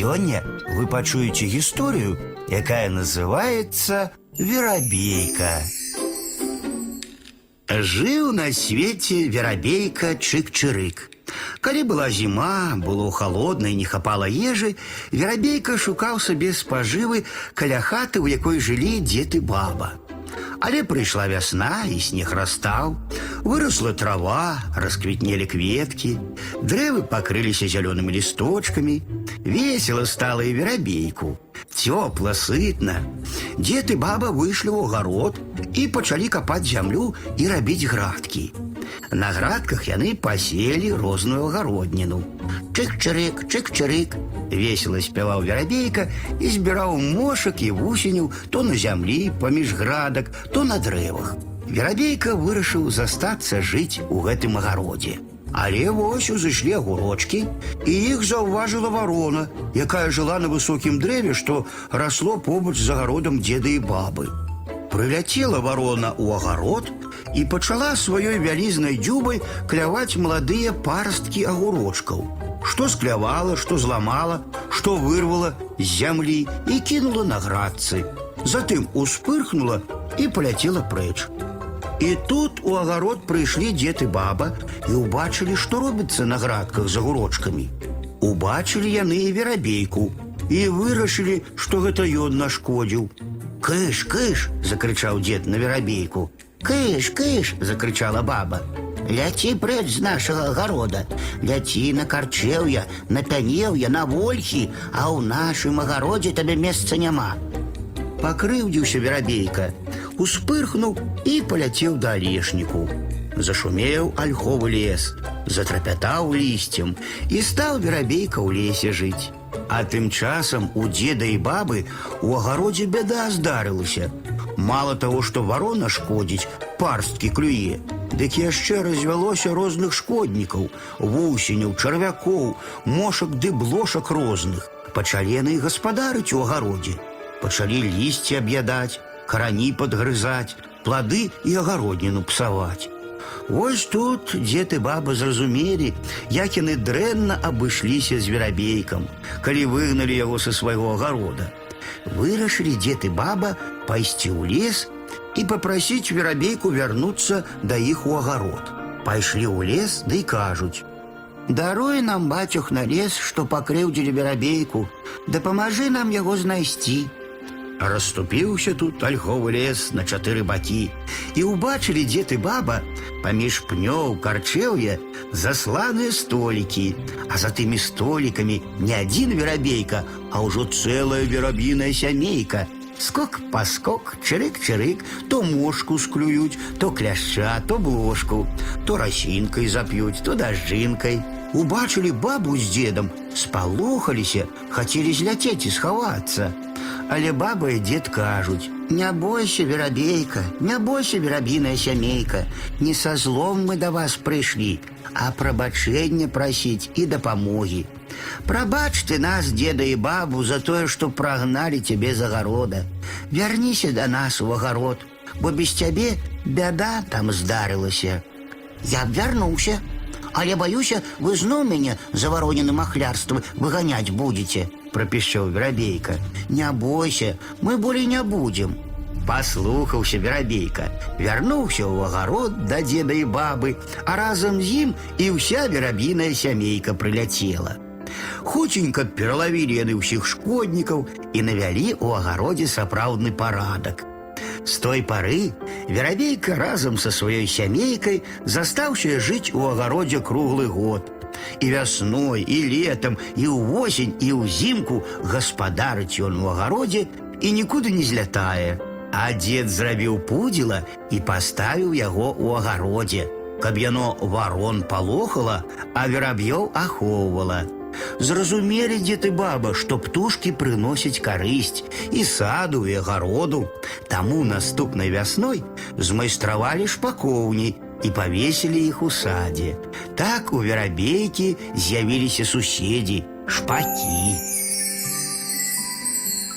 Сёння вы пачуеце гісторыю, якая называется Верабейка. Жыў на свеце верабейка чык-чырык. Калі была зіма, было холодна і не хапала ежы, верабейка шукаў сабе спажывы каля хаты, у якой жылі дзед і баба. Але прыйшла вясна і снег растаў, выросла трава, расквітнелі кветкі, дрэвы пакрыліся зялёнымі лісточкамі, весела стала і верабейку. Цёпла, сытна. Дзед і баба выйшлі ў агарод і пачалі капаць зямлю і рабіць градкі. На градках яны паселі розную агародніну. Чык-чырык, чык-чырык. Весела спяваў верабейка і збіраў мошак і вусеню то на зямлі, паміж градак, то на дрэвах. Верабейка вырашыў застацца жыць у гэтым агародзе. Але вось узышлі агурочкі, і іх заўважыла варона, якая жыла на высокім дрэве, што расло побач з агародам дзеда і бабы. Прыляцела варона ў агарод і пачала сваёй вялізнай дзюбай кляваць маладыя парасткі агурочкаў. Што склявала, што зламала, што вырвала з зямлі і кінула на градцы. Затым успырхнула і паляцела прэч. І тут у агарод прыйшлі дзед і баба і ўбачылі, што робіцца на градках з агурочкамі. Убачылі яны і верабейку і вырашылі, што гэта ён нашкодзіў. Кыш, кыш, закрычаў дзед на верабейку. Кыш, кыш, закрычала баба. Ляці прэч з нашага агарода, ляці на карчеўя, на пянеўя, на вольхі, а ў нашым агародзе табе месца няма. Пакрыўдзіўся верабейка, успырхнуў і паляцеў да алешніку. Зашумеў альховы лес, затрапятаў лісцем і стаў верабейка ў лесе жыць. А тым часам у дзеда і бабы у агародзе бяда здарылася. Мало таго, што варона шкодзіць, парсткі клюе, дык яшчэ развялося розных шкоднікаў, вусеняў, чарвякоў, мошак ды блошак розных. Пачалі яны гаспадарыць у агародзе. Пачалі лісці аб'ядаць, карані падгрызаць, плады і агародніну псаваць. Вось тут дзед і баба зразумелі, як яны дрэнна абышліся з верабейкам, калі выгналі яго са свайго агарода. Вырашылі дзед і баба пайсці ў лес і папрасіць верабейку вярнуцца да іх у агарод. Пайшлі ў лес ды да кажуць: « Даруй нам бацюх на лес, што пакрыўдзілі верабейку, дапамажы нам яго знайсці. Расступіўся тут альховы лес на чатыры бакі і ўбачылі дзед і баба паміж пнёў карчеўя засланыя столікі, а за тымі столікамі не адзін верабейка, а ўжо цэлая верабіная сямейка. Скок паскок, чырык-чырык, то мошку склююць, то кляшча, то блошку, то расінкай зап'юць, то дажджынкай. Убачылі бабу з дзедам, спалохаліся, хацелі зляцець і схавацца. Але баба і дзед кажуць: « Не бойся, верабейка, не бойся, верабіная сямейка, не са злом мы да вас прыйшлі, а прабачэнне прасіць і дапамогі. Прабач ты нас, деда і бабу, за тое, што прагналі цябе з агарода. Вярніся да нас у агарод, бо без цябе бяда там здарылася. Я б вярнуўся, але баюся, вы зноў мяне завароненым ахлярствам выганяць будзеце пропищал Веробейка. «Не бойся, мы болей не будем». Паслухаўся верабейка, вярнуўся ў агарод да дзеда і бабы, а разам з ім і ўся верабіная сямейка прыляцела. Хуценька пералавілі яны ўсіх шкоднікаў і навялі ў агародзе сапраўдны парадак. З той пары верабейка разам са сваёй сямейкай застаўся жыць у агародзе круглы год – і вясной і летом і ўвосень і ўзімку гаспадарыць ён у агародзе і нікуды не злятае. А дзед зрабіў пудзіла і паставіў яго ў агародзе, каб яно варон палохала, а вераб'ёў ахоўвала. Зразумелі дзед і баба, што птушкі прыносяць карысць і саду і агароду. Таму наступнай вясной змайстравалі шпакоўні і павесілі іх у садзе. Так у верабейкі з'явіліся суседзі, шпакі.